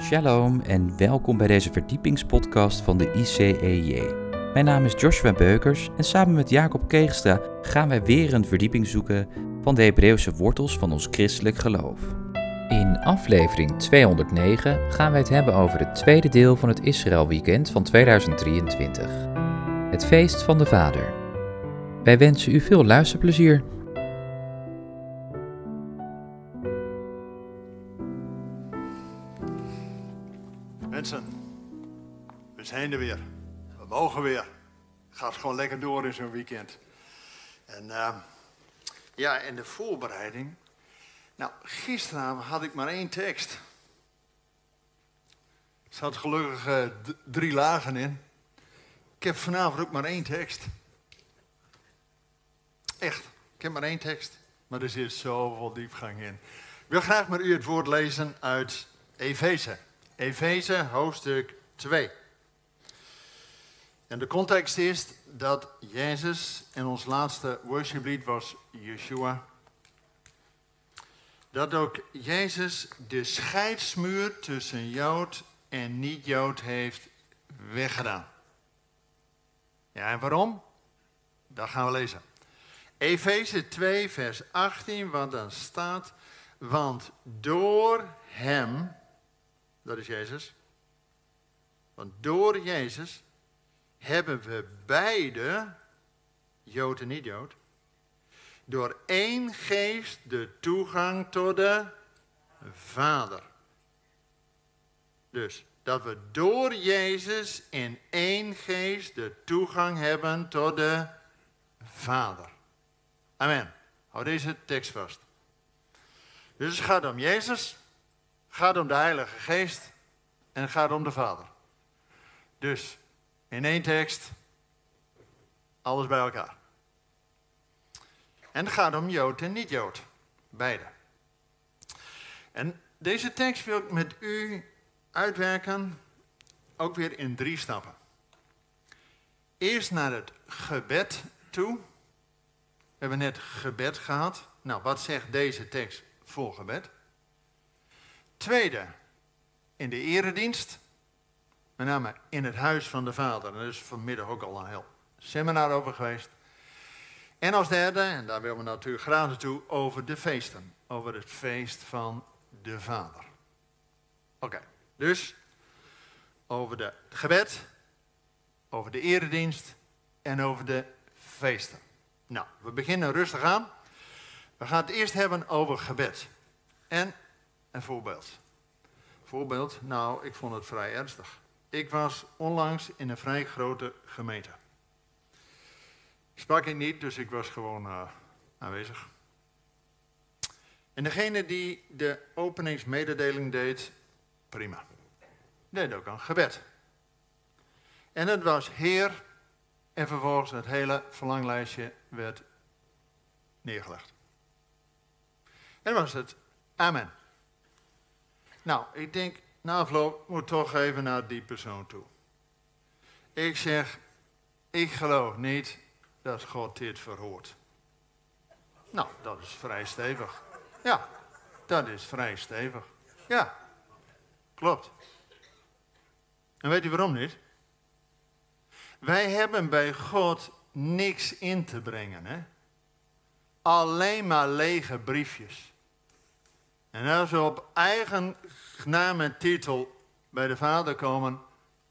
Shalom en welkom bij deze verdiepingspodcast van de ICEJ. Mijn naam is Joshua Beukers en samen met Jacob Keegstra gaan wij weer een verdieping zoeken van de Hebreeuwse wortels van ons christelijk geloof. In aflevering 209 gaan wij het hebben over het tweede deel van het Israël Weekend van 2023. Het feest van de Vader. Wij wensen u veel luisterplezier. Gewoon lekker door in zo'n weekend. En uh, ja, en de voorbereiding. Nou, gisteravond had ik maar één tekst. Er zat gelukkig uh, drie lagen in. Ik heb vanavond ook maar één tekst. Echt, ik heb maar één tekst. Maar er zit zoveel diepgang in. Ik wil graag met u het woord lezen uit Efeze. Efeze hoofdstuk 2. En de context is dat Jezus, en ons laatste worshiplied was Yeshua, dat ook Jezus de scheidsmuur tussen Jood en niet-Jood heeft weggedaan. Ja, en waarom? Dat gaan we lezen. Efeze 2, vers 18, want dan staat, want door hem, dat is Jezus, want door Jezus hebben we beide, Jood en niet-Jood, door één geest de toegang tot de Vader. Dus dat we door Jezus in één geest de toegang hebben tot de Vader. Amen. Hou deze tekst vast. Dus het gaat om Jezus, gaat om de Heilige Geest en gaat om de Vader. Dus in één tekst, alles bij elkaar. En het gaat om Jood en niet-Jood, beide. En deze tekst wil ik met u uitwerken, ook weer in drie stappen. Eerst naar het gebed toe. We hebben net gebed gehad. Nou, wat zegt deze tekst voor gebed? Tweede, in de eredienst. Met name in het huis van de Vader. Er is vanmiddag ook al een heel seminar over geweest. En als derde, en daar willen we natuurlijk graag naartoe, over de feesten. Over het feest van de Vader. Oké, dus over de gebed, over de eredienst en over de feesten. Nou, we beginnen rustig aan. We gaan het eerst hebben over gebed. En een voorbeeld. Voorbeeld, nou, ik vond het vrij ernstig. Ik was onlangs in een vrij grote gemeente. Sprak ik niet, dus ik was gewoon uh, aanwezig. En degene die de openingsmededeling deed, prima. Deed ook een gebed. En het was Heer, en vervolgens het hele verlanglijstje werd neergelegd. En was het Amen. Nou, ik denk, na afloop moet toch even naar die persoon toe. Ik zeg, ik geloof niet dat God dit verhoort. Nou, dat is vrij stevig. Ja, dat is vrij stevig. Ja, klopt. En weet u waarom niet? Wij hebben bij God niks in te brengen. Hè? Alleen maar lege briefjes. En als we op eigen naam en titel bij de Vader komen,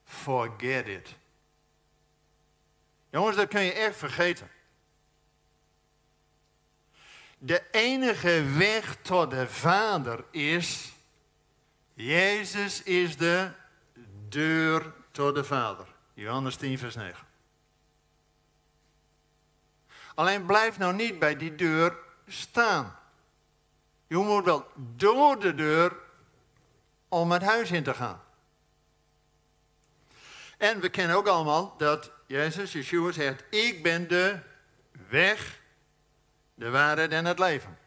forget it. Jongens, dat kun je echt vergeten. De enige weg tot de Vader is, Jezus is de deur tot de Vader. Johannes 10, vers 9. Alleen blijf nou niet bij die deur staan. Je moet wel door de deur om het huis in te gaan. En we kennen ook allemaal dat Jezus, Yeshua zegt, ik ben de weg, de waarheid en het leven.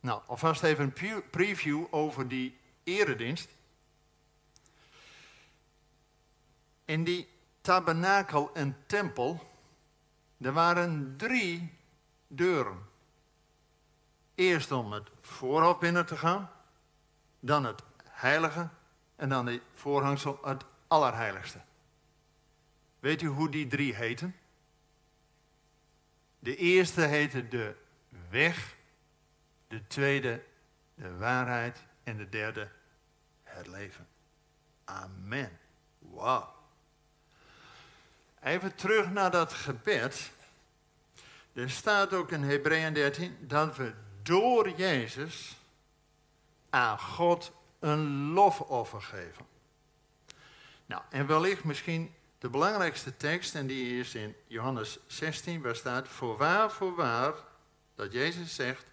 Nou, alvast even een preview over die eredienst. In die tabernakel en tempel, er waren drie deuren. Eerst om het voorhof binnen te gaan. dan het heilige en dan die voorhangsel het allerheiligste. Weet u hoe die drie heten? De eerste heette de weg, de tweede de waarheid en de derde het leven. Amen. Wauw. Even terug naar dat gebed. Er staat ook in Hebreeën 13 dat we door Jezus aan God een lofoffer geven. Nou, en wellicht misschien de belangrijkste tekst, en die is in Johannes 16, waar staat: Voorwaar, voorwaar, dat Jezus zegt: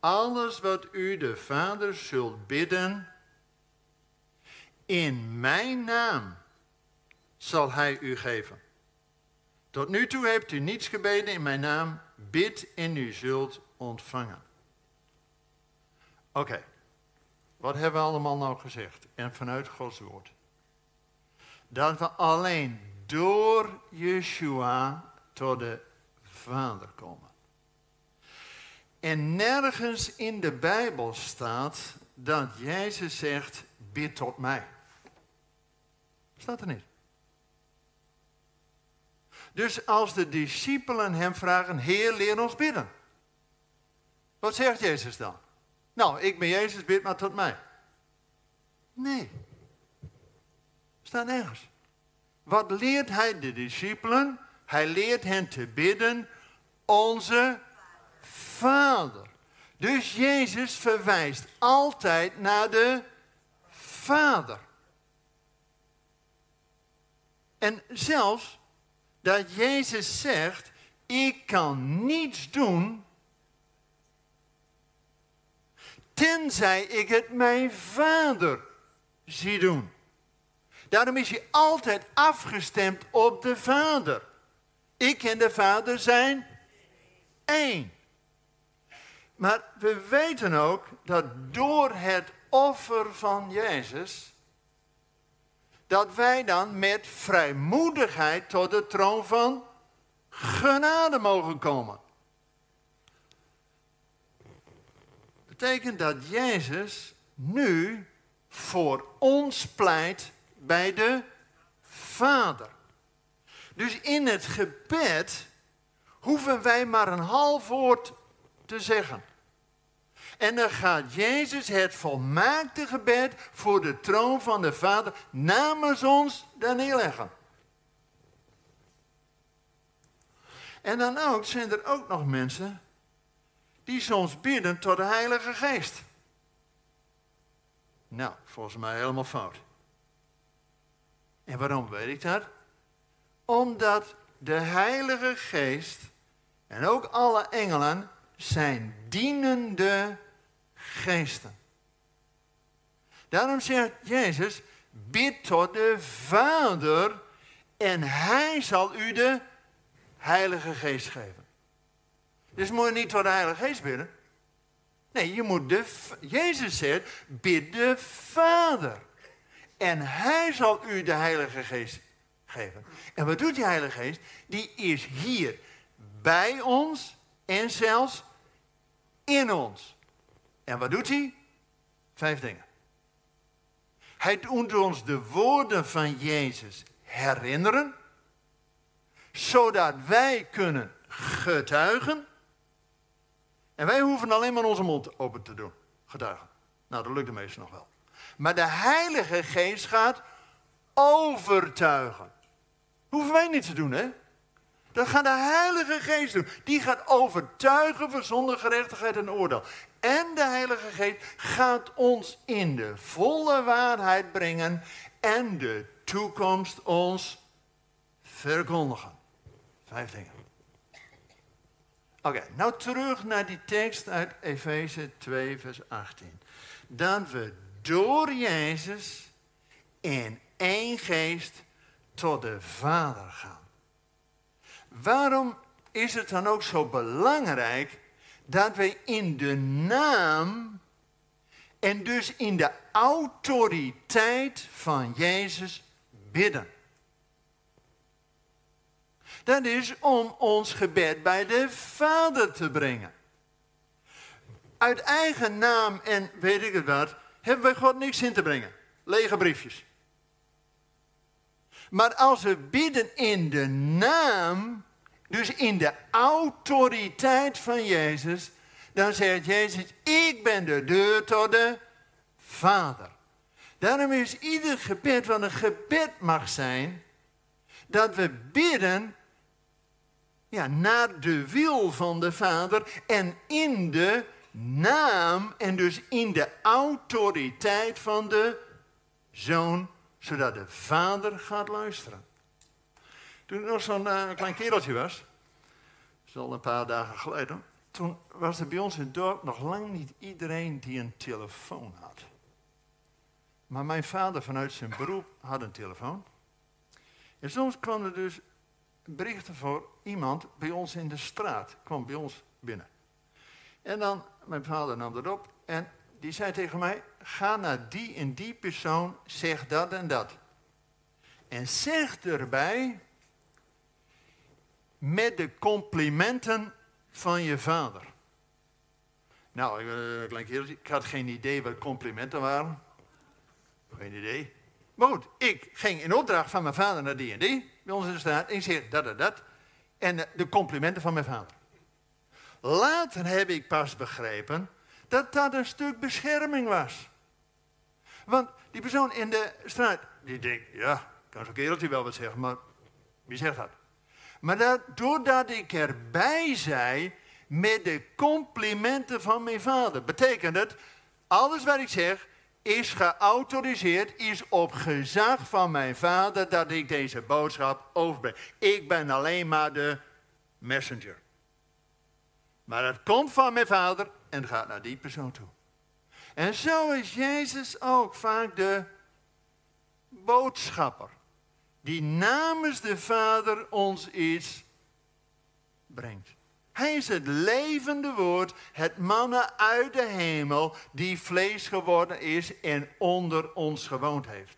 Alles wat u de Vader zult bidden, in mijn naam zal hij u geven. Tot nu toe hebt u niets gebeden in mijn naam, bid en u zult ontvangen. Oké, wat hebben we allemaal nou gezegd? En vanuit Gods woord. Dat we alleen door Yeshua tot de Vader komen. En nergens in de Bijbel staat dat Jezus zegt, bid tot mij. Staat er niet. Dus als de discipelen hem vragen, Heer, leer ons bidden. Wat zegt Jezus dan? Nou, ik ben Jezus, bid maar tot mij. Nee. Staat nergens. Wat leert hij de discipelen? Hij leert hen te bidden, onze Vader. Dus Jezus verwijst altijd naar de Vader. En zelfs dat Jezus zegt, ik kan niets doen tenzij ik het mijn vader zie doen. Daarom is hij altijd afgestemd op de vader. Ik en de vader zijn één. Maar we weten ook dat door het offer van Jezus, dat wij dan met vrijmoedigheid tot de troon van genade mogen komen. Betekent dat Jezus nu voor ons pleit bij de Vader. Dus in het gebed hoeven wij maar een half woord te zeggen. En dan gaat Jezus het volmaakte gebed voor de troon van de Vader namens ons daar neerleggen. En dan ook zijn er ook nog mensen die soms bidden tot de Heilige Geest. Nou, volgens mij helemaal fout. En waarom weet ik dat? Omdat de Heilige Geest en ook alle engelen zijn dienende geesten. Daarom zegt Jezus, bid tot de Vader en Hij zal u de Heilige Geest geven. Dus moet je niet tot de Heilige Geest bidden. Nee, je moet de, Jezus zegt, bid de Vader. En Hij zal u de Heilige Geest geven. En wat doet die Heilige Geest? Die is hier bij ons en zelfs in ons. En wat doet hij? Vijf dingen. Hij doet ons de woorden van Jezus herinneren, zodat wij kunnen getuigen en wij hoeven alleen maar onze mond open te doen. Getuigen. Nou, dat lukt de meesten nog wel. Maar de Heilige Geest gaat overtuigen. Hoeven wij niet te doen, hè? Dat gaat de Heilige Geest doen. Die gaat overtuigen van zonde, gerechtigheid en oordeel. En de Heilige Geest gaat ons in de volle waarheid brengen en de toekomst ons verkondigen. Vijf dingen. Oké, nou terug naar die tekst uit Efeze 2, vers 18. Dat we door Jezus in één geest tot de Vader gaan. Waarom is het dan ook zo belangrijk dat we in de naam en dus in de autoriteit van Jezus bidden? Dat is om ons gebed bij de Vader te brengen. Uit eigen naam en weet ik het wat, hebben we God niks in te brengen. Lege briefjes. Maar als we bidden in de naam, dus in de autoriteit van Jezus, dan zegt Jezus, ik ben de deur tot de Vader. Daarom is ieder gebed wat een gebed mag zijn, dat we bidden ja, naar de wil van de Vader en in de naam en dus in de autoriteit van de Zoon, zodat de Vader gaat luisteren. Toen ik nog zo'n uh, klein kereltje was, dat is al een paar dagen geleden, toen was er bij ons in het dorp nog lang niet iedereen die een telefoon had. Maar mijn vader vanuit zijn beroep had een telefoon. En soms kwam er dus berichten voor iemand bij ons in de straat, kwam bij ons binnen. En dan, mijn vader nam dat op en die zei tegen mij, ga naar die en die persoon, zeg dat en dat. En zeg erbij, met de complimenten van je vader. Nou, ik, klein ik had geen idee wat complimenten waren. Geen idee. Maar goed, ik ging in opdracht van mijn vader naar die en die, bij ons in de straat, en ik zeg dat en dat. En de complimenten van mijn vader. Later heb ik pas begrepen dat dat een stuk bescherming was. Want die persoon in de straat, die denkt, ja, kan zo'n kereltje wel wat zeggen, maar wie zegt dat? Maar dat, doordat ik erbij zei met de complimenten van mijn vader, betekent het, alles wat ik zeg is geautoriseerd, is op gezag van mijn vader dat ik deze boodschap overbreng. Ik ben alleen maar de messenger. Maar het komt van mijn vader en gaat naar die persoon toe. En zo is Jezus ook vaak de boodschapper. Die namens de Vader ons iets brengt. Hij is het levende woord, het mannen uit de hemel, die vlees geworden is en onder ons gewoond heeft.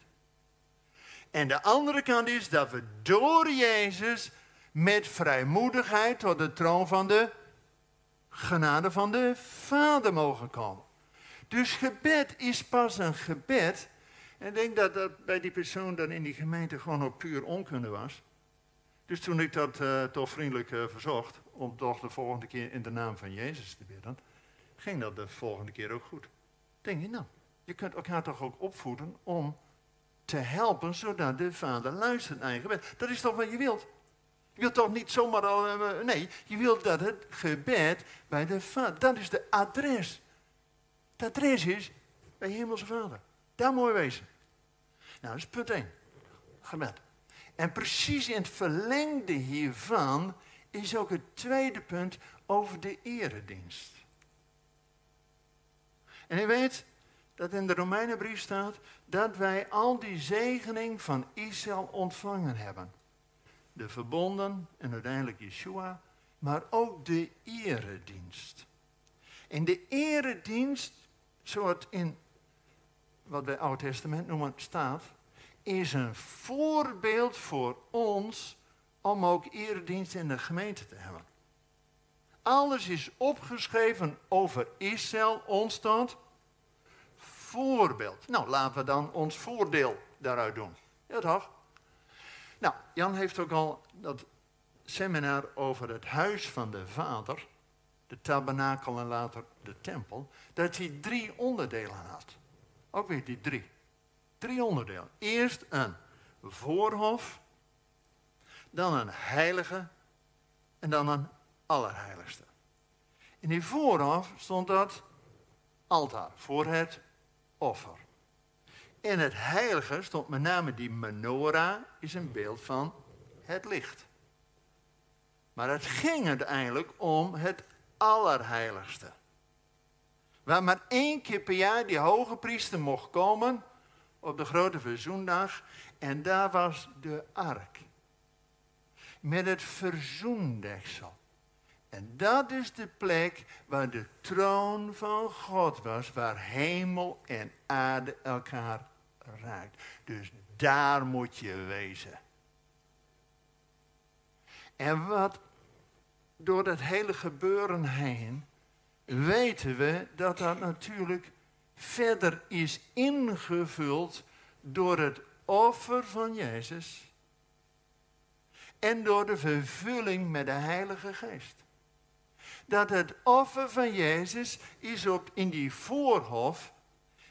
En de andere kant is dat we door Jezus met vrijmoedigheid tot de troon van de genade van de Vader mogen komen. Dus gebed is pas een gebed. En ik denk dat dat bij die persoon dan in die gemeente gewoon op puur onkunde was. Dus toen ik dat uh, toch vriendelijk uh, verzocht, om toch de volgende keer in de naam van Jezus te bidden, ging dat de volgende keer ook goed. Denk je, nou, je kunt elkaar toch ook opvoeden om te helpen, zodat de Vader luistert naar je gebed. Dat is toch wat je wilt? Je wilt toch niet zomaar al. Eh, nee, je wilt dat het gebed bij de Vader. Dat is de adres. Het adres is bij Hemelse Vader. Daar je wezen. Nou, dat is punt 1. Gebed. En precies in het verlengde hiervan is ook het tweede punt over de eredienst. En u weet dat in de Romeinenbrief staat dat wij al die zegening van Israël ontvangen hebben de verbonden en uiteindelijk Yeshua, maar ook de eredienst. En de eredienst, zoals in wat wij Oud Testament noemen staat, is een voorbeeld voor ons om ook eredienst in de gemeente te hebben. Alles is opgeschreven over Israël, ons voorbeeld. Nou, laten we dan ons voordeel daaruit doen. Ja toch? Nou, Jan heeft ook al dat seminar over het huis van de Vader, de tabernakel en later de tempel, dat hij drie onderdelen had. Ook weer die drie. Drie onderdelen. Eerst een voorhof, dan een heilige en dan een allerheiligste. In die voorhof stond dat altaar voor het offer. In het heilige stond met name die menorah, is een beeld van het licht. Maar het ging uiteindelijk om het allerheiligste. Waar maar één keer per jaar die hoge priester mocht komen op de grote verzoendag. En daar was de ark. Met het verzoendeksel. En dat is de plek waar de troon van God was, waar hemel en aarde elkaar raakt. Dus daar moet je wezen. En wat door dat hele gebeuren heen weten we dat dat natuurlijk verder is ingevuld door het offer van Jezus en door de vervulling met de Heilige Geest. Dat het offer van Jezus is op in die voorhof.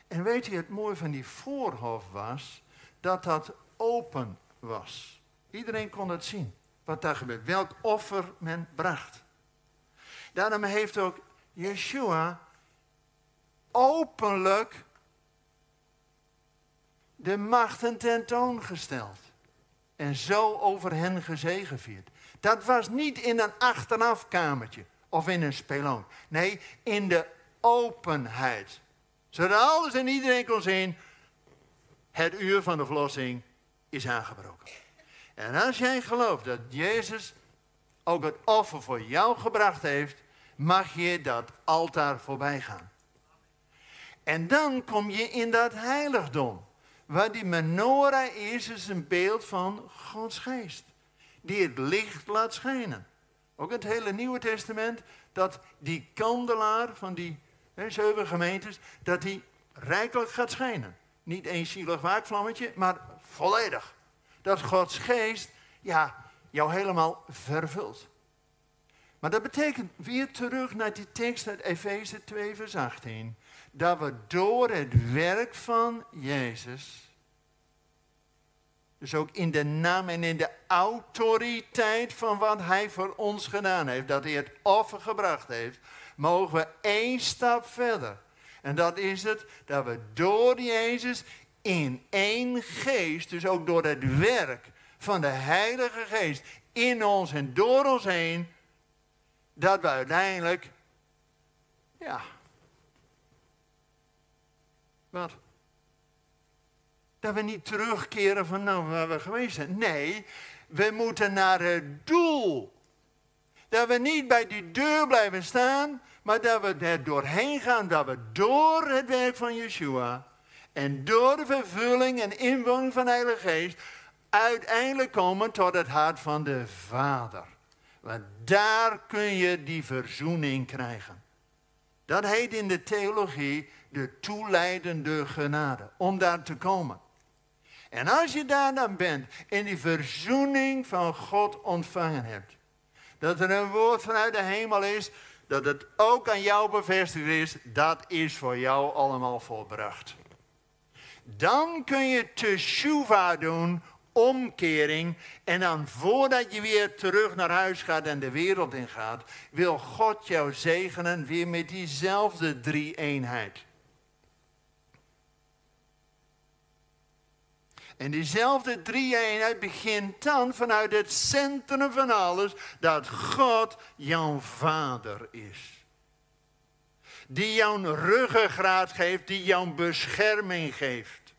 En weet je, het mooie van die voorhof was dat dat open was. Iedereen kon het zien, wat daar gebeurt, welk offer men bracht. Daarom heeft ook Yeshua openlijk de machten tentoongesteld. En zo over hen gezegevierd. Dat was niet in een achterafkamertje of in een speloon. Nee, in de openheid. Zodat alles en iedereen kon zien, het uur van de verlossing is aangebroken. En als jij gelooft dat Jezus ook het offer voor jou gebracht heeft, mag je dat altaar voorbij gaan. En dan kom je in dat heiligdom. Waar die menorah is, is een beeld van Gods geest. Die het licht laat schijnen. Ook het hele Nieuwe Testament, dat die kandelaar van die hè, zeven gemeentes, dat die rijkelijk gaat schijnen. Niet één zielig waakvlammetje, maar volledig. Dat Gods geest, ja, jou helemaal vervult. Maar dat betekent weer terug naar die tekst uit Efeze 2, vers 18 dat we door het werk van Jezus, dus ook in de naam en in de autoriteit van wat Hij voor ons gedaan heeft, dat Hij het offer gebracht heeft, mogen we één stap verder. En dat is het dat we door Jezus in één geest, dus ook door het werk van de Heilige Geest in ons en door ons heen, dat we uiteindelijk, ja, wat? Dat we niet terugkeren van nou waar we geweest zijn. Nee, we moeten naar het doel. Dat we niet bij die deur blijven staan, maar dat we er doorheen gaan. Dat we door het werk van Yeshua en door de vervulling en inwoning van de Heilige Geest uiteindelijk komen tot het hart van de Vader. Want daar kun je die verzoening krijgen. Dat heet in de theologie de toeleidende genade. Om daar te komen. En als je daar dan bent en die verzoening van God ontvangen hebt. Dat er een woord vanuit de hemel is. Dat het ook aan jou bevestigd is. Dat is voor jou allemaal volbracht. Dan kun je teshuva doen omkering. En dan voordat je weer terug naar huis gaat en de wereld ingaat, wil God jou zegenen weer met diezelfde drie En diezelfde drie-eenheid begint dan vanuit het centrum van alles dat God jouw vader is. Die jouw ruggengraat geeft, die jouw bescherming geeft.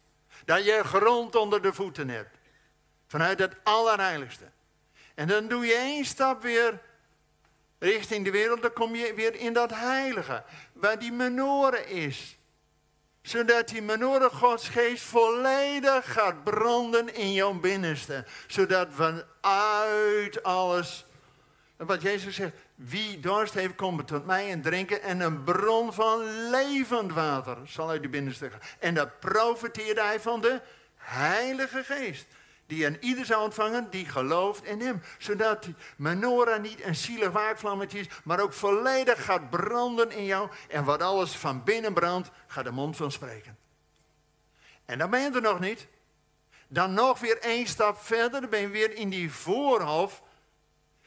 Dat je grond onder de voeten hebt. Vanuit het allerheiligste. En dan doe je één stap weer richting de wereld, dan kom je weer in dat heilige, waar die menorah is zodat die menorah Gods geest volledig gaat branden in jouw binnenste. Zodat vanuit alles, wat Jezus zegt, wie dorst heeft, komen tot mij en drinken. En een bron van levend water zal uit je binnenste gaan. En dat profiteerde hij van de Heilige Geest die aan ieder zou ontvangen die gelooft in hem. Zodat die menorah niet een zielig waakvlammetje is, maar ook volledig gaat branden in jou. En wat alles van binnen brandt, gaat de mond van spreken. En dan ben je er nog niet. Dan nog weer één stap verder, dan ben je weer in die voorhof.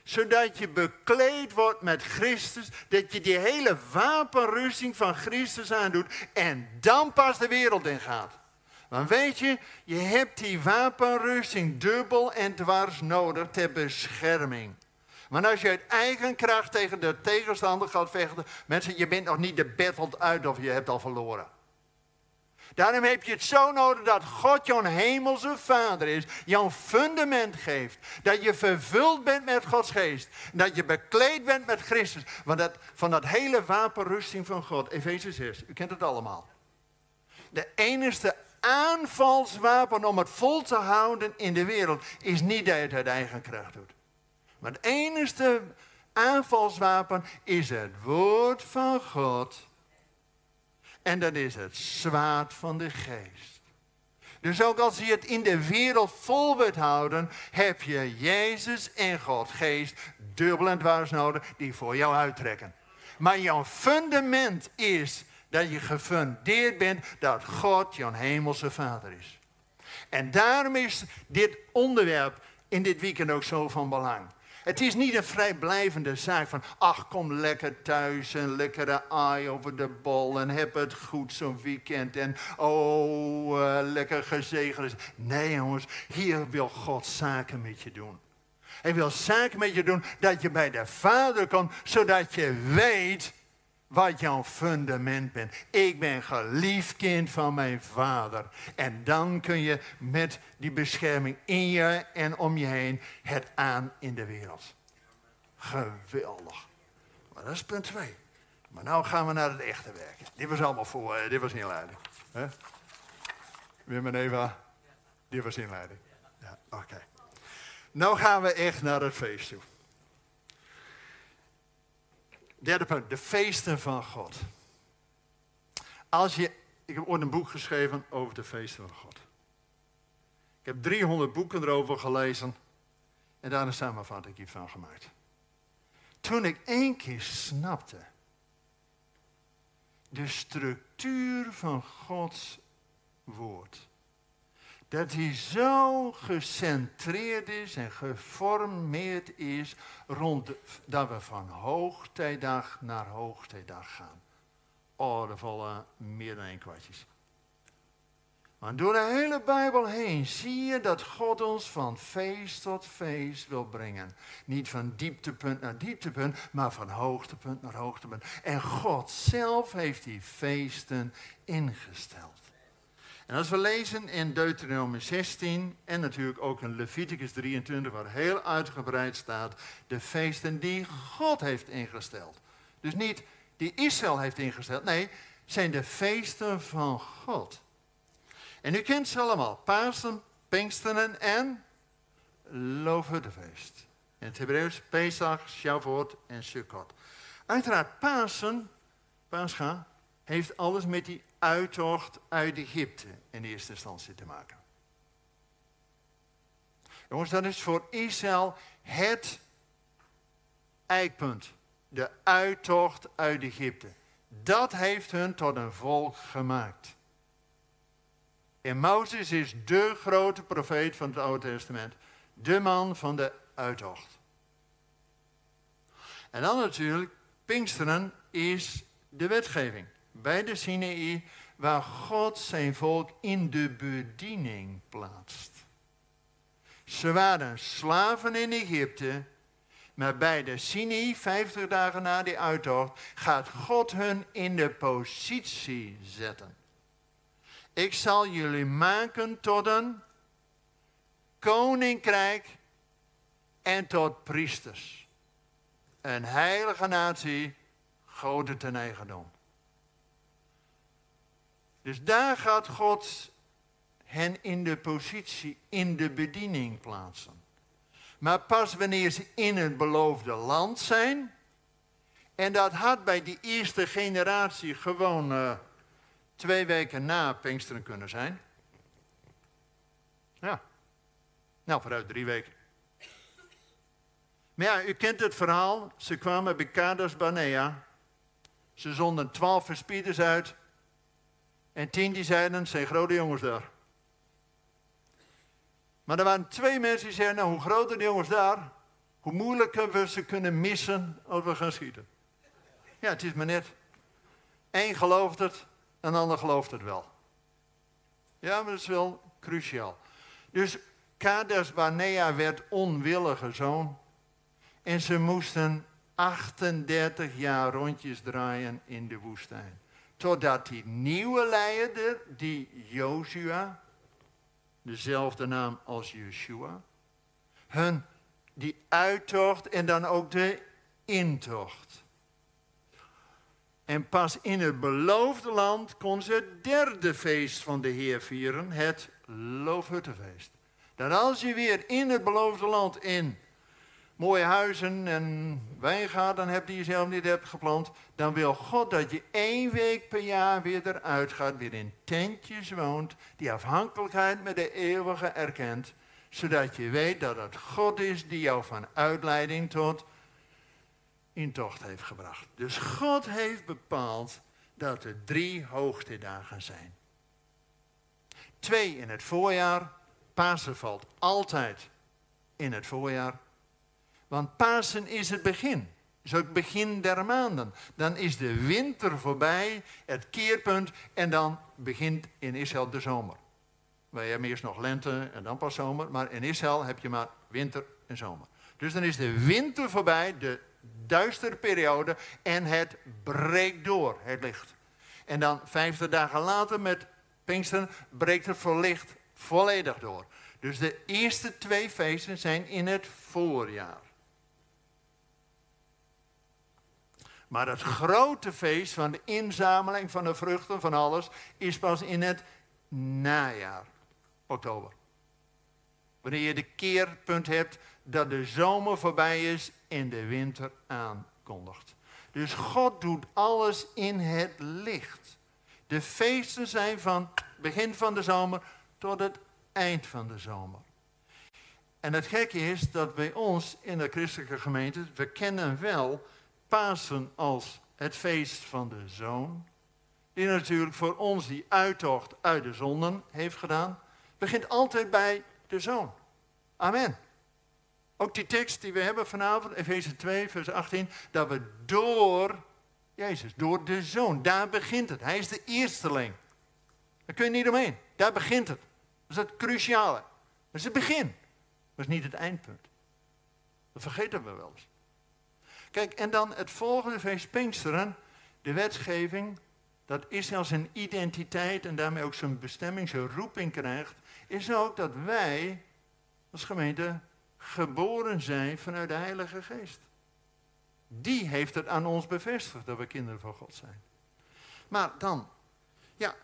Zodat je bekleed wordt met Christus, dat je die hele wapenrusting van Christus aandoet. En dan pas de wereld in gaat. Want weet je, je hebt die wapenrusting dubbel en dwars nodig ter bescherming. Want als je uit eigen kracht tegen de tegenstander gaat vechten, mensen, je bent nog niet de battle uit of je hebt al verloren. Daarom heb je het zo nodig dat God jouw hemelse vader is, jouw fundament geeft. Dat je vervuld bent met Gods geest. Dat je bekleed bent met Christus. Want dat, van dat hele wapenrusting van God, Efeze 6, u kent het allemaal. De enige aanvalswapen om het vol te houden in de wereld is niet dat je het uit eigen kracht doet. Maar het enige aanvalswapen is het woord van God. En dat is het zwaard van de geest. Dus ook als je het in de wereld vol wilt houden, heb je Jezus en God geest dubbel en dwars nodig die voor jou uittrekken. Maar jouw fundament is dat je gefundeerd bent dat God jouw hemelse vader is. En daarom is dit onderwerp in dit weekend ook zo van belang. Het is niet een vrijblijvende zaak van, ach kom lekker thuis en lekkere aai over de bol en heb het goed zo'n weekend en oh, uh, lekker gezegend. Nee jongens, hier wil God zaken met je doen. Hij wil zaken met je doen dat je bij de Vader komt, zodat je weet wat jouw fundament bent. Ik ben geliefd kind van mijn vader. En dan kun je met die bescherming in je en om je heen het aan in de wereld. Geweldig. Maar dat is punt 2. Maar nu gaan we naar het echte werk. Dit was allemaal voor, uh, dit was inleiding. He? Wim en Eva, dit was inleiding. Ja, oké. Nou gaan we echt naar het feest toe. Derde punt, de feesten van God. Als je, ik heb ooit een boek geschreven over de feesten van God. Ik heb 300 boeken erover gelezen en daar een samenvatting van gemaakt. Toen ik één keer snapte de structuur van Gods woord dat hij zo gecentreerd is en geformeerd is rond dat we van hoogtijdag naar hoogtijdag gaan. Oh, er meer dan één kwartjes. Maar door de hele Bijbel heen zie je dat God ons van feest tot feest wil brengen. Niet van dieptepunt naar dieptepunt, maar van hoogtepunt naar hoogtepunt. En God zelf heeft die feesten ingesteld. En als we lezen in Deuteronomium 16 en natuurlijk ook in Leviticus 23, waar heel uitgebreid staat, de feesten die God heeft ingesteld. Dus niet die Israël heeft ingesteld, nee, zijn de feesten van God. En u kent ze allemaal, Pasen, Pinksteren en Loofhuttenfeest. In het Hebreeuws Pesach, Shavuot en Sukkot. Uiteraard Pasen, Pascha, heeft alles met die uittocht uit Egypte in eerste instantie te maken. Jongens, dat is voor Israël het eikpunt. De uittocht uit Egypte. Dat heeft hun tot een volk gemaakt. En Mozes is de grote profeet van het Oude Testament. De man van de uittocht. En dan natuurlijk, Pinksteren is de wetgeving bij de Sinaï, waar God zijn volk in de bediening plaatst. Ze waren slaven in Egypte, maar bij de Sinaï, 50 dagen na die uittocht, gaat God hun in de positie zetten. Ik zal jullie maken tot een koninkrijk en tot priesters. Een heilige natie, goden ten eigendom. Dus daar gaat God hen in de positie, in de bediening plaatsen. Maar pas wanneer ze in het beloofde land zijn, en dat had bij die eerste generatie gewoon uh, twee weken na Pinksteren kunnen zijn. Ja, nou vooruit drie weken. Maar ja, u kent het verhaal. Ze kwamen bij Kades Barnea. Ze zonden twaalf verspieders uit. En tien die zeiden, zijn grote jongens daar. Maar er waren twee mensen die zeiden, nou hoe groter de jongens daar, hoe moeilijker we ze kunnen missen als we gaan schieten. Ja, het is maar net. Eén gelooft het, een ander gelooft het wel. Ja, maar dat is wel cruciaal. Dus Kades Barnea werd onwillige zoon. En ze moesten 38 jaar rondjes draaien in de woestijn. Totdat die nieuwe leider, die Joshua, dezelfde naam als Yeshua, hun die uittocht en dan ook de intocht. En pas in het beloofde land kon ze het derde feest van de Heer vieren, het Loofhuttenfeest. Dat als je weer in het beloofde land in mooie huizen en wijngaarden hebt die je zelf niet hebt geplant, dan wil God dat je één week per jaar weer eruit gaat, weer in tentjes woont, die afhankelijkheid met de eeuwige erkent, zodat je weet dat het God is die jou van uitleiding tot intocht heeft gebracht. Dus God heeft bepaald dat er drie hoogtedagen zijn. Twee in het voorjaar. Pasen valt altijd in het voorjaar. Want Pasen is het begin. Is ook het begin der maanden. Dan is de winter voorbij, het keerpunt, en dan begint in Israël de zomer. Wij hebben eerst nog lente en dan pas zomer, maar in Israël heb je maar winter en zomer. Dus dan is de winter voorbij, de duistere periode, en het breekt door, het licht. En dan vijftig dagen later met Pinksteren breekt het verlicht volledig door. Dus de eerste twee feesten zijn in het voorjaar. Maar het grote feest van de inzameling van de vruchten van alles is pas in het najaar, oktober. Wanneer je de keerpunt hebt dat de zomer voorbij is en de winter aankondigt. Dus God doet alles in het licht. De feesten zijn van begin van de zomer tot het eind van de zomer. En het gekke is dat bij ons in de christelijke gemeente, we kennen wel Pasen als het feest van de zoon. Die natuurlijk voor ons die uittocht uit de zonden heeft gedaan. Begint altijd bij de zoon. Amen. Ook die tekst die we hebben vanavond, Efeze 2, vers 18, dat we door Jezus, door de zoon, daar begint het. Hij is de eersteling. Daar kun je niet omheen. Daar begint het. Dat is het cruciale. Dat is het begin. Dat is niet het eindpunt. Dat vergeten we wel eens. Kijk, en dan het volgende feest Pinksteren, de wetgeving, dat Israël zijn identiteit en daarmee ook zijn bestemming, zijn roeping krijgt, is ook dat wij als gemeente geboren zijn vanuit de Heilige Geest. Die heeft het aan ons bevestigd dat we kinderen van God zijn. Maar dan, ja,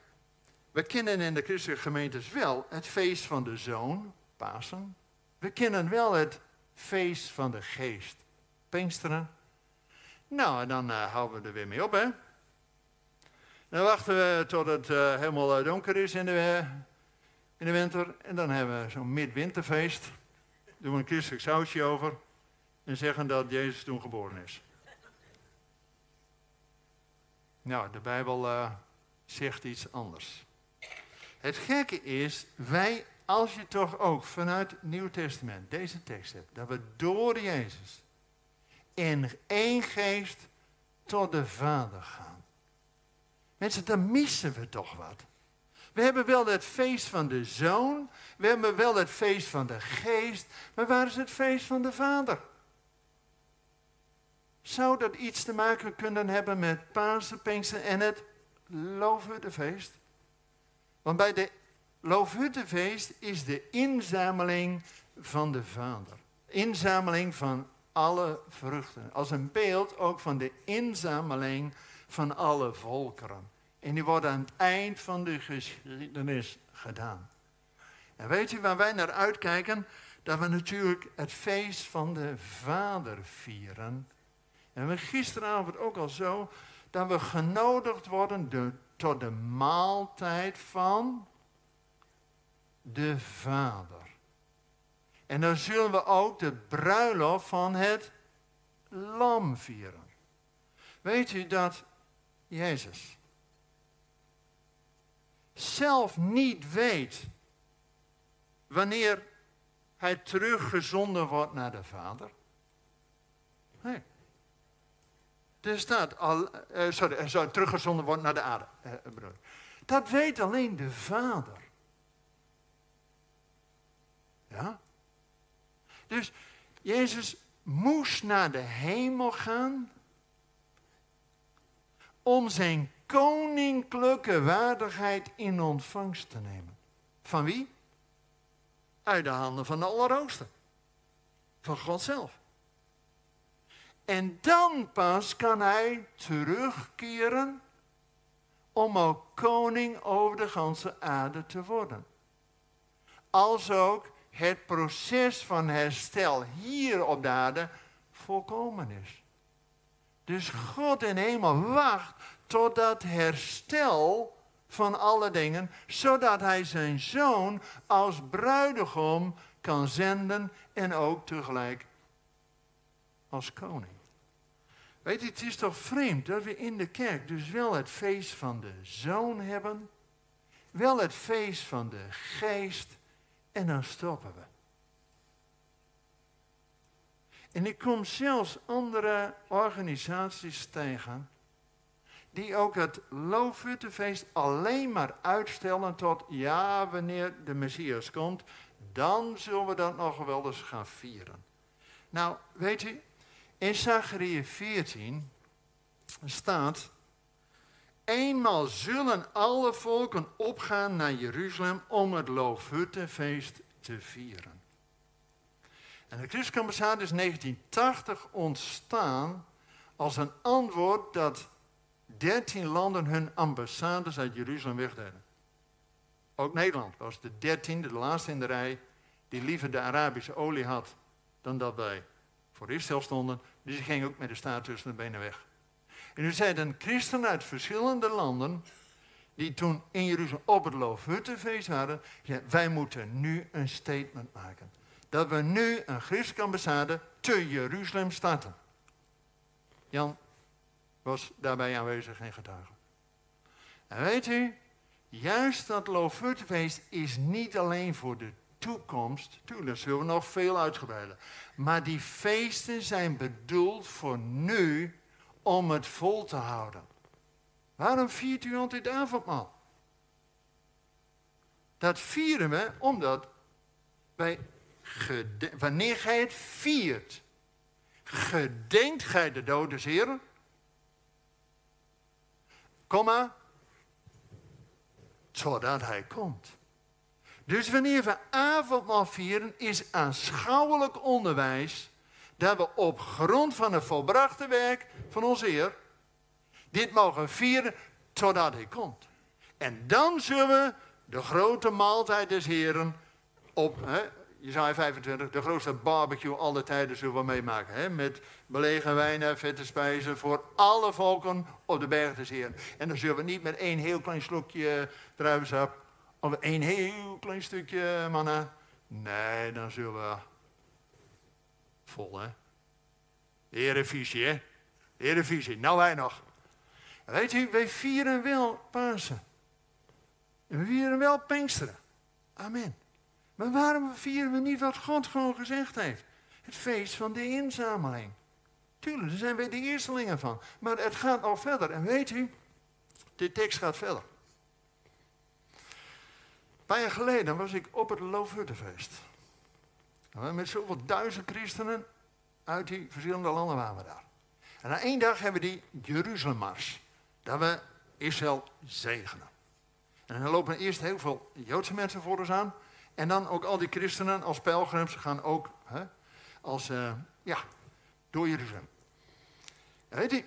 we kennen in de christelijke gemeentes wel het feest van de zoon, Pasen. We kennen wel het feest van de geest, Pinksteren. Nou, en dan uh, houden we er weer mee op, hè. Dan wachten we tot het uh, helemaal eh, donker is in de, in de winter. En dan hebben we zo'n midwinterfeest. Doen we een christelijk sausje over. En zeggen dat Jezus toen geboren is. Nou, de Bijbel zegt iets anders. Het gekke is, wij, als je toch ook vanuit het Nieuw Testament deze tekst hebt, dat we door Jezus in één geest tot de Vader gaan. Mensen, dan missen we toch wat. We hebben wel het feest van de Zoon, we hebben wel het feest van de Geest, maar waar is het feest van de Vader? Zou dat iets te maken kunnen hebben met Pasen, Pinkster en het Loofhuttenfeest? Want bij de Loofhuttenfeest is de inzameling van de Vader. Inzameling van alle vruchten. Als een beeld ook van de inzameling van alle volkeren. En die worden aan het eind van de geschiedenis gedaan. En weet u waar wij naar uitkijken? Dat we natuurlijk het feest van de Vader vieren. En we gisteravond ook al zo dat we genodigd worden de, tot de maaltijd van de Vader. En dan zullen we ook de bruiloft van het lam vieren. Weet u dat Jezus zelf niet weet wanneer hij teruggezonden wordt naar de Vader? Nee. Er staat al, uh, sorry, zou teruggezonden worden naar de aarde. Uh, dat weet alleen de Vader. Ja? Dus Jezus moest naar de hemel gaan om zijn koninklijke waardigheid in ontvangst te nemen. Van wie? Uit de handen van de Allerhoogste. Van God zelf. En dan pas kan hij terugkeren om ook koning over de ganse aarde te worden. Als ook het proces van herstel hier op de aarde volkomen is. Dus God in hemel wacht totdat herstel van alle dingen, zodat hij zijn zoon als bruidegom kan zenden en ook tegelijk als koning. Weet je, het is toch vreemd dat we in de kerk dus wel het feest van de zoon hebben, wel het feest van de geest en dan stoppen we. En ik kom zelfs andere organisaties tegen die ook het Loofhuttenfeest alleen maar uitstellen tot ja, wanneer de Messias komt, dan zullen we dat nog wel eens gaan vieren. Nou, weet u, in Zachariah 14 staat, eenmaal zullen alle volken opgaan naar Jeruzalem om het Loofhuttenfeest te vieren. En de Christuskambassade is 1980 ontstaan als een antwoord dat 13 landen hun ambassades uit Jeruzalem wegdeden. Ook Nederland was de dertiende, de laatste in de rij, die liever de Arabische olie had dan dat wij voor Israël stonden. Dus die ging ook met de staat tussen de benen weg. En er zijn christenen uit verschillende landen, die toen in Jeruzalem op het Loofhuttenfeest waren, zeiden, wij moeten nu een statement maken. Dat we nu een christelijke ambassade te Jeruzalem starten. Jan, was daarbij aanwezig en getuige. En weet u, juist dat Loofhuttenfeest is niet alleen voor de toekomst, toen zullen we nog veel uitgebreider. Maar die feesten zijn bedoeld voor nu om het vol te houden. Waarom viert u altijd avondmaal? Dat vieren we omdat wij, wanneer gij het viert, gedenkt gij de dode zeren komma, zodat hij komt. Dus wanneer we avondmaal vieren, is aanschouwelijk onderwijs dat we op grond van het volbrachte werk van onze Heer dit mogen vieren totdat hij komt. En dan zullen we de grote maaltijd des Heren op, hè, Jezaja 25, de grootste barbecue alle tijden zullen we meemaken. Hè? Met belegen wijnen, vette spijzen voor alle volken op de berg des Heeren. En dan zullen we niet met één heel klein slokje druivensap of één heel klein stukje manna. Nee, dan zullen we vol, hè. Hè. De nou wij nog. Weet u, wij vieren wel Pasen. En we vieren wel Pinksteren. Amen. Maar waarom vieren we niet wat God gewoon gezegd heeft? Het feest van de inzameling. Tuurlijk, daar zijn wij de eerstelingen van. Maar het gaat al verder. En weet u, de tekst gaat verder. Een paar jaar geleden was ik op het Loofhuttenfeest. Met zoveel duizend christenen uit die verschillende landen waren we daar. En na één dag hebben we die Jeruzalemmars. Dat we Israël zegenen. En dan lopen eerst heel veel Joodse mensen voor ons aan. En dan ook al die christenen als pelgrims gaan ook hè, als, uh, ja, door Jeruzalem. weet je,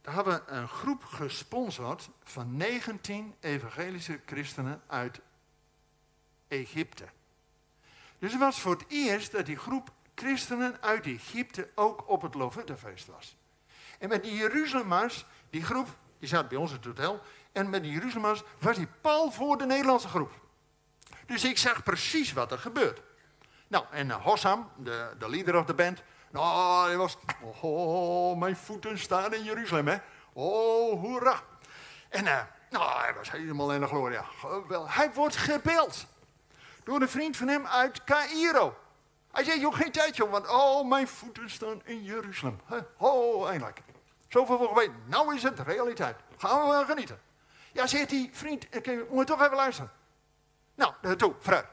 daar hebben we een groep gesponsord van 19 evangelische christenen uit Egypte. Dus het was voor het eerst dat die groep christenen uit Egypte ook op het Lofuttefeest was. En met die Jeruzalemmars, die groep, die zat bij ons in het hotel, en met die Jeruzalemmars was die pal voor de Nederlandse groep. Dus ik zag precies wat er gebeurt. Nou, en uh, Hossam, de, de leader of de band, nou, hij was, oh, mijn voeten staan in Jeruzalem, hè. Oh, hoera. En uh, nou, hij was helemaal in de gloria. Hij wordt gebeld door een vriend van hem uit Cairo. Hij zegt, joh, geen tijd, joh, want oh, mijn voeten staan in Jeruzalem. Oh, eindelijk. Zoveel voor geweten. Nou is het realiteit. Gaan we wel genieten. Ja, zegt die vriend, ik moet toch even luisteren. Nou, naartoe, vooruit.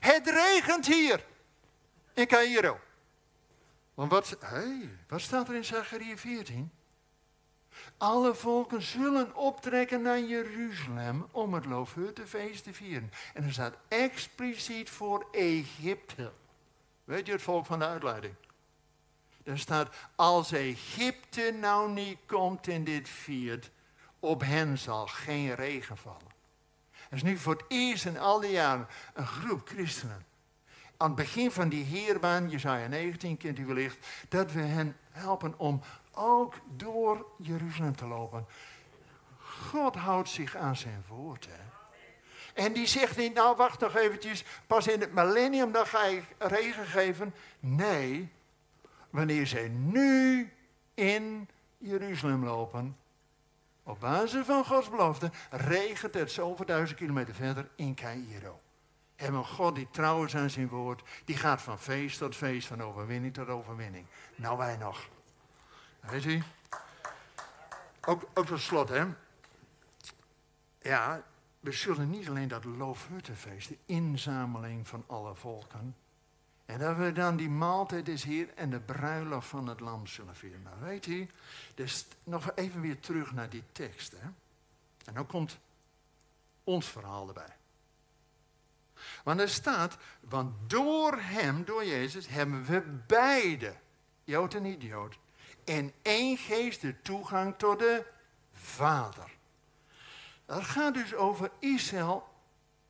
Het regent hier in Cairo. Want wat, hey, wat staat er in Zachariah 14? Alle volken zullen optrekken naar Jeruzalem om het Loofhuttenfeest te vieren. En er staat expliciet voor Egypte. Weet je het volk van de uitleiding? Er staat, als Egypte nou niet komt in dit viert, op hen zal geen regen vallen. Er is nu voor het eerst in al die jaren een groep christenen. aan het begin van die heerbaan, Jezaja 19 kent u wellicht, dat we hen helpen om ook door Jeruzalem te lopen. God houdt zich aan zijn woord. Hè? En die zegt niet, nou wacht nog eventjes, pas in het millennium dan ga ik regen geven. Nee, wanneer zij nu in Jeruzalem lopen, op basis van Gods belofte, regent het zoveel duizend kilometer verder in Cairo. Hebben we God die trouw is aan zijn woord, die gaat van feest tot feest, van overwinning tot overwinning. Nou wij nog. Weet u? Ook, ook tot slot, hè. Ja, we zullen niet alleen dat loofhuttenfeest, de inzameling van alle volken, en dat we dan die maaltijd is hier en de bruiloft van het lam zullen vieren. Maar weet u, dus nog even weer terug naar die tekst. Hè? En dan komt ons verhaal erbij. Want er staat, want door hem, door Jezus, hebben we beide, Jood en niet-Jood, in één geest de toegang tot de Vader. Dat gaat dus over Israël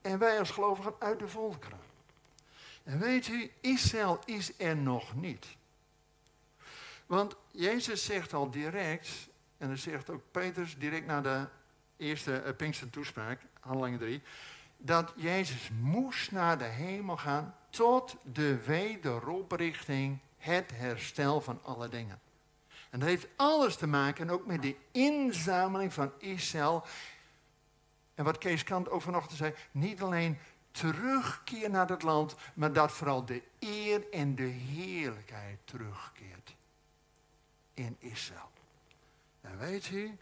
en wij als gelovigen uit de volkeren. En weet u, Israël is er nog niet. Want Jezus zegt al direct, en dat zegt ook Petrus direct na de eerste uh, Pinkster toespraak, handelingen 3, dat Jezus moest naar de hemel gaan tot de wederoprichting, het herstel van alle dingen. En dat heeft alles te maken ook met de inzameling van Israël. En wat Kees Kant ook zei, niet alleen terugkeer naar het land, maar dat vooral de eer en de heerlijkheid terugkeert in Israël. En weet u,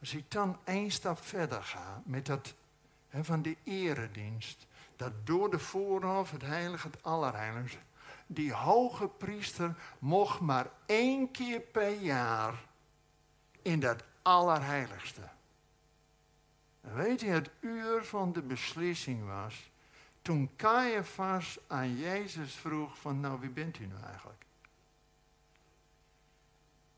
als ik dan één stap verder ga met dat van de eredienst, dat door de voorhof, het heilige, het allerheiligste, die hoge priester mocht maar één keer per jaar in dat allerheiligste. En weet je, het uur van de beslissing was toen Caiaphas aan Jezus vroeg van, nou wie bent u nou eigenlijk?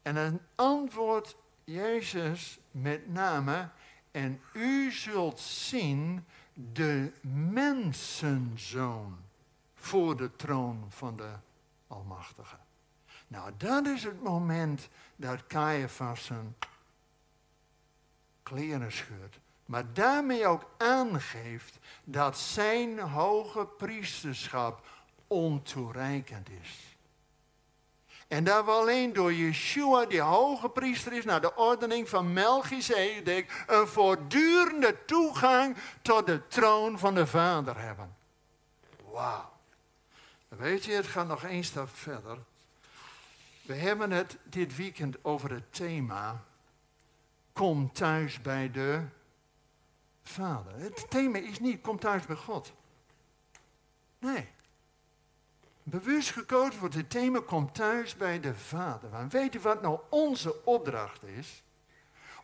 En een antwoord Jezus met name, en u zult zien de mensenzoon voor de troon van de Almachtige. Nou, dat is het moment dat Caiaphas zijn kleren scheurt. Maar daarmee ook aangeeft dat zijn hoge priesterschap ontoereikend is. En dat we alleen door Yeshua, die hoge priester is, naar de ordening van Melchizedek, een voortdurende toegang tot de troon van de Vader hebben. Wauw. Weet je, het gaat nog één stap verder. We hebben het dit weekend over het thema. Kom thuis bij de Vader. Het thema is niet kom thuis bij God. Nee. Bewust gekozen wordt het thema kom thuis bij de Vader. Want weet wat nou onze opdracht is?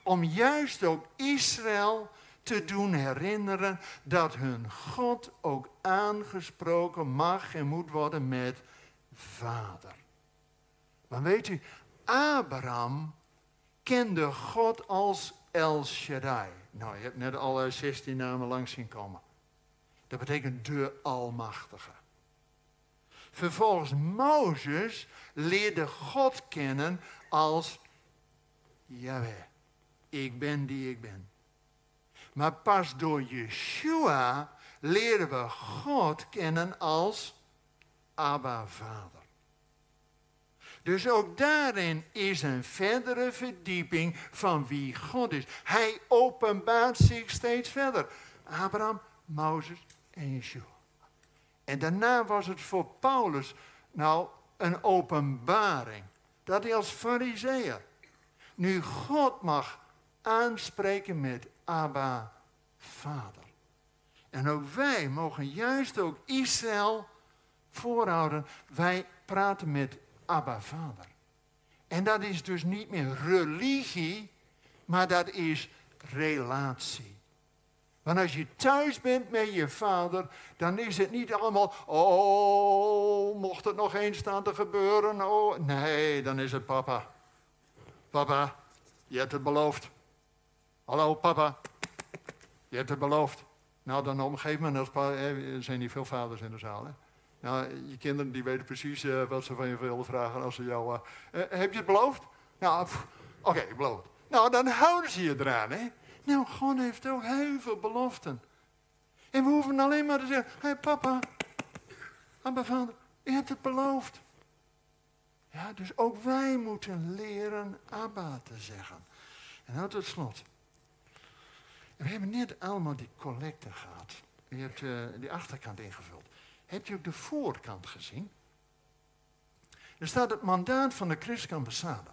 Om juist ook Israël te doen herinneren dat hun God ook aangesproken mag en moet worden met Vader. Want weet u, Abraham kende God als El Shaddai. Nou, je hebt net alle 16 namen langs zien komen. Dat betekent de Almachtige. Vervolgens Mozes leerde God kennen als Yahweh. Ik ben die ik ben. Maar pas door Yeshua leren we God kennen als Abba Vader. Dus ook daarin is een verdere verdieping van wie God is. Hij openbaart zich steeds verder. Abraham, Mozes en Yeshua. En daarna was het voor Paulus nou een openbaring. Dat hij als fariseer nu God mag aanspreken met Abba, Vader. En ook wij mogen juist ook Israël voorhouden. Wij praten met Abba Vader. En dat is dus niet meer religie, maar dat is relatie. Want als je thuis bent met je vader, dan is het niet allemaal, oh, mocht het nog eens staan te gebeuren, oh. Nee, dan is het papa. Papa, je hebt het beloofd. Hallo papa, je hebt het beloofd. Nou, dan op een gegeven moment, er zijn niet veel vaders in de zaal, hè? Nou, je kinderen die weten precies eh, wat ze van je willen vragen als ze jou... Uh, heb je het beloofd? Nou, oké, ik beloof het. Nou, dan houden ze je eraan, hè. Nou, God heeft ook heel veel beloften. En we hoeven alleen maar te zeggen, hé hey, papa, Abba vader, je hebt het beloofd. Ja, dus ook wij moeten leren Abba te zeggen. En nou tot slot. We hebben net allemaal die collecte gehad. Je hebt uh, die achterkant ingevuld. Heb je ook de voorkant gezien? Er staat het mandaat van de christelijke ambassade.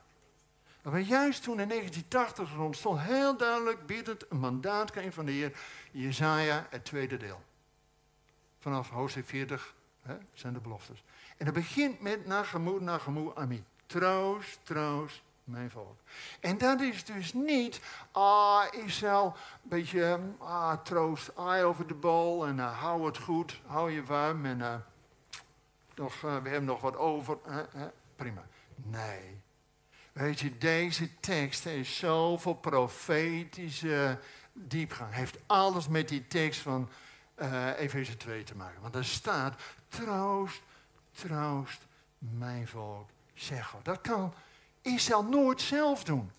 Maar juist toen in 1980 rond stond heel duidelijk biedend een mandaat van de Heer, Jezaja, het tweede deel. Vanaf hoofdstuk 40 hè, zijn de beloftes. En dat begint met nagemoe, nagemoe, ami. Troost, troost, mijn volk. En dat is dus niet, ah, Israël, een beetje, ah, troost, eye over de bal en uh, hou het goed, hou je warm en uh, nog, uh, we hebben nog wat over. prima. Nee. Weet je, deze tekst heeft zoveel profetische diepgang. Heeft alles met die tekst van uh, Efeze 2 te maken. Want er staat, troost, troost mijn volk, zeg. Dat kan Israël nooit zelf doen.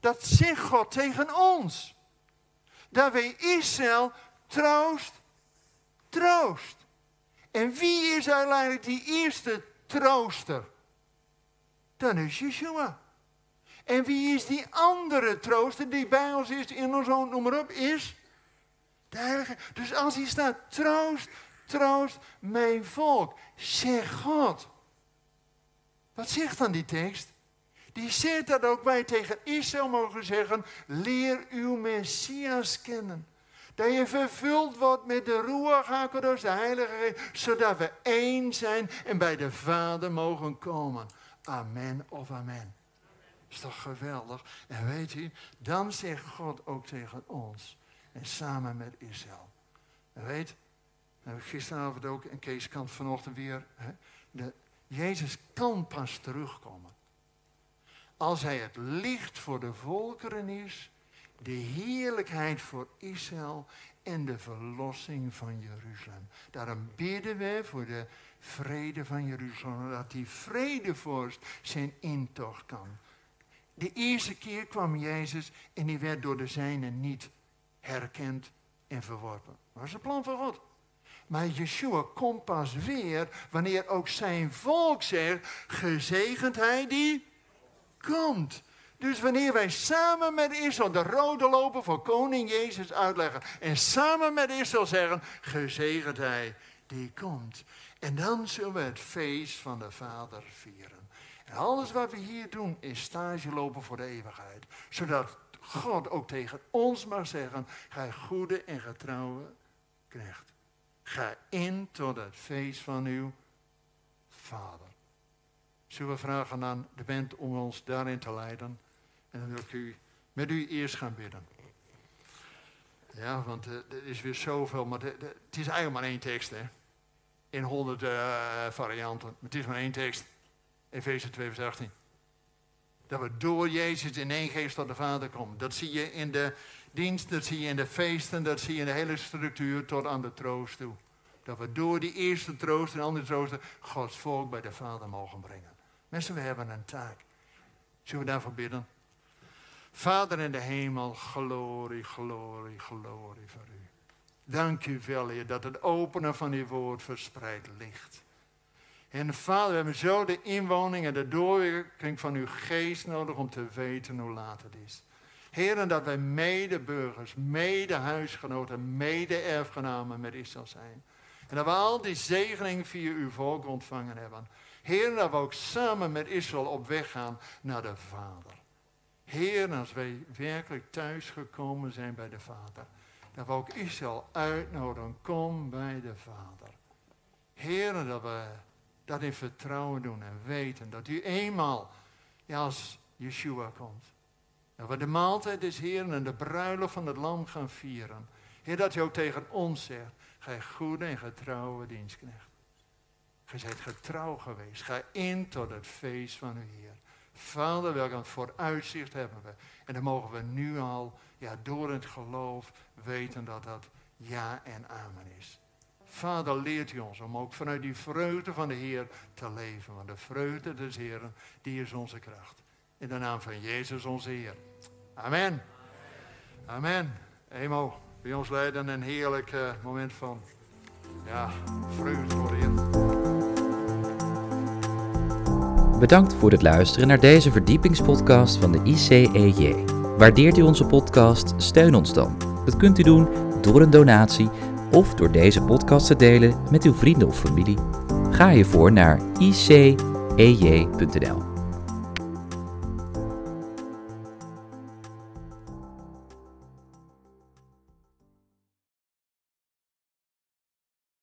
Dat zegt God tegen ons. Dat wij Israël troost, troost. En wie is uiteindelijk die eerste trooster? Dan is Yeshua. En wie is die andere trooster die bij ons is, in ons own, noem maar op, is de Heilige. Dus als hier staat, troost, troost mijn volk, zeg God. Wat zegt dan die tekst? Die zegt dat ook wij tegen Israël mogen zeggen, leer uw Messias kennen. Dat je vervuld wordt met de Ruach HaKadosh, de Heilige Geest, zodat we één zijn en bij de Vader mogen komen. Amen of amen. Is toch geweldig? En weet u, dan zegt God ook tegen ons. En samen met Israël. En weet, gisteravond ook, en Kees kan vanochtend weer. Hè, de, Jezus kan pas terugkomen. Als hij het licht voor de volkeren is, de heerlijkheid voor Israël en de verlossing van Jeruzalem. Daarom bidden we voor de vrede van Jeruzalem, dat die vredevorst zijn intocht kan. De eerste keer kwam Jezus en die werd door de zijnen niet herkend en verworpen. Dat was het plan van God. Maar Yeshua komt pas weer wanneer ook zijn volk zegt, gezegend hij die komt. Dus wanneer wij samen met Israël de rode lopen voor koning Jezus uitleggen en samen met Israël zeggen, gezegend hij die komt. En dan zullen we het feest van de Vader vieren. En alles wat we hier doen is stage lopen voor de eeuwigheid. Zodat God ook tegen ons mag zeggen, gij goede en getrouwe knecht. Ga in tot het feest van uw Vader. Zullen we vragen aan de band om ons daarin te leiden? En dan wil ik u met u eerst gaan bidden. Ja, want uh, er is weer zoveel, maar het is eigenlijk maar één tekst, hè in honderd uh, varianten. Het is maar één tekst. Efeze 2 vers 18. Dat we door Jezus in één geest tot de Vader komen. Dat zie je in de dienst, dat zie je in de feesten, dat zie je in de hele structuur tot aan de troost toe. Dat we door die eerste troost en andere troosten Gods volk bij de Vader mogen brengen. Mensen, we hebben een taak. Zullen we daarvoor bidden? Vader in de hemel, glorie, glorie, glorie voor u. Dank u wel, Heer, dat het openen van uw woord verspreid ligt. En Vader, we hebben zo de inwoning en de doorwerking van uw geest nodig om te weten hoe laat het is. Heer, en dat wij medeburgers, mede-huisgenoten, mede-erfgenamen met Israël zijn. En dat we al die zegening via uw volk ontvangen hebben. Heer, dat we ook samen met Israël op weg gaan naar de Vader. Heer, als wij werkelijk thuisgekomen zijn bij de Vader dat we ook Israël uitnodigen, kom bij de Vader. Heren, dat we dat in vertrouwen doen en weten dat u eenmaal, ja, als Yeshua komt, dat we de maaltijd des Heeren en de bruiloft van het lam gaan vieren. Heer, dat u ook tegen ons zegt, gij goede en getrouwe dienstknecht. Gij zijt getrouw geweest. Ga in tot het feest van uw Heer. Vader, welk vooruitzicht hebben we. En dan mogen we nu al, ja, door het geloof weten dat dat ja en amen is. Vader, leert u ons om ook vanuit die vreugde van de Heer te leven. Want de vreugde des Heeren, die is onze kracht. In de naam van Jezus onze Heer. Amen. Amen. Emo, bij ons leiden een heerlijk uh, moment van ja, vreugde voor. Bedankt voor het luisteren naar deze verdiepingspodcast van de ICEJ. Waardeert u onze podcast? Steun ons dan. Dat kunt u doen door een donatie of door deze podcast te delen met uw vrienden of familie. Ga hiervoor naar icej.nl.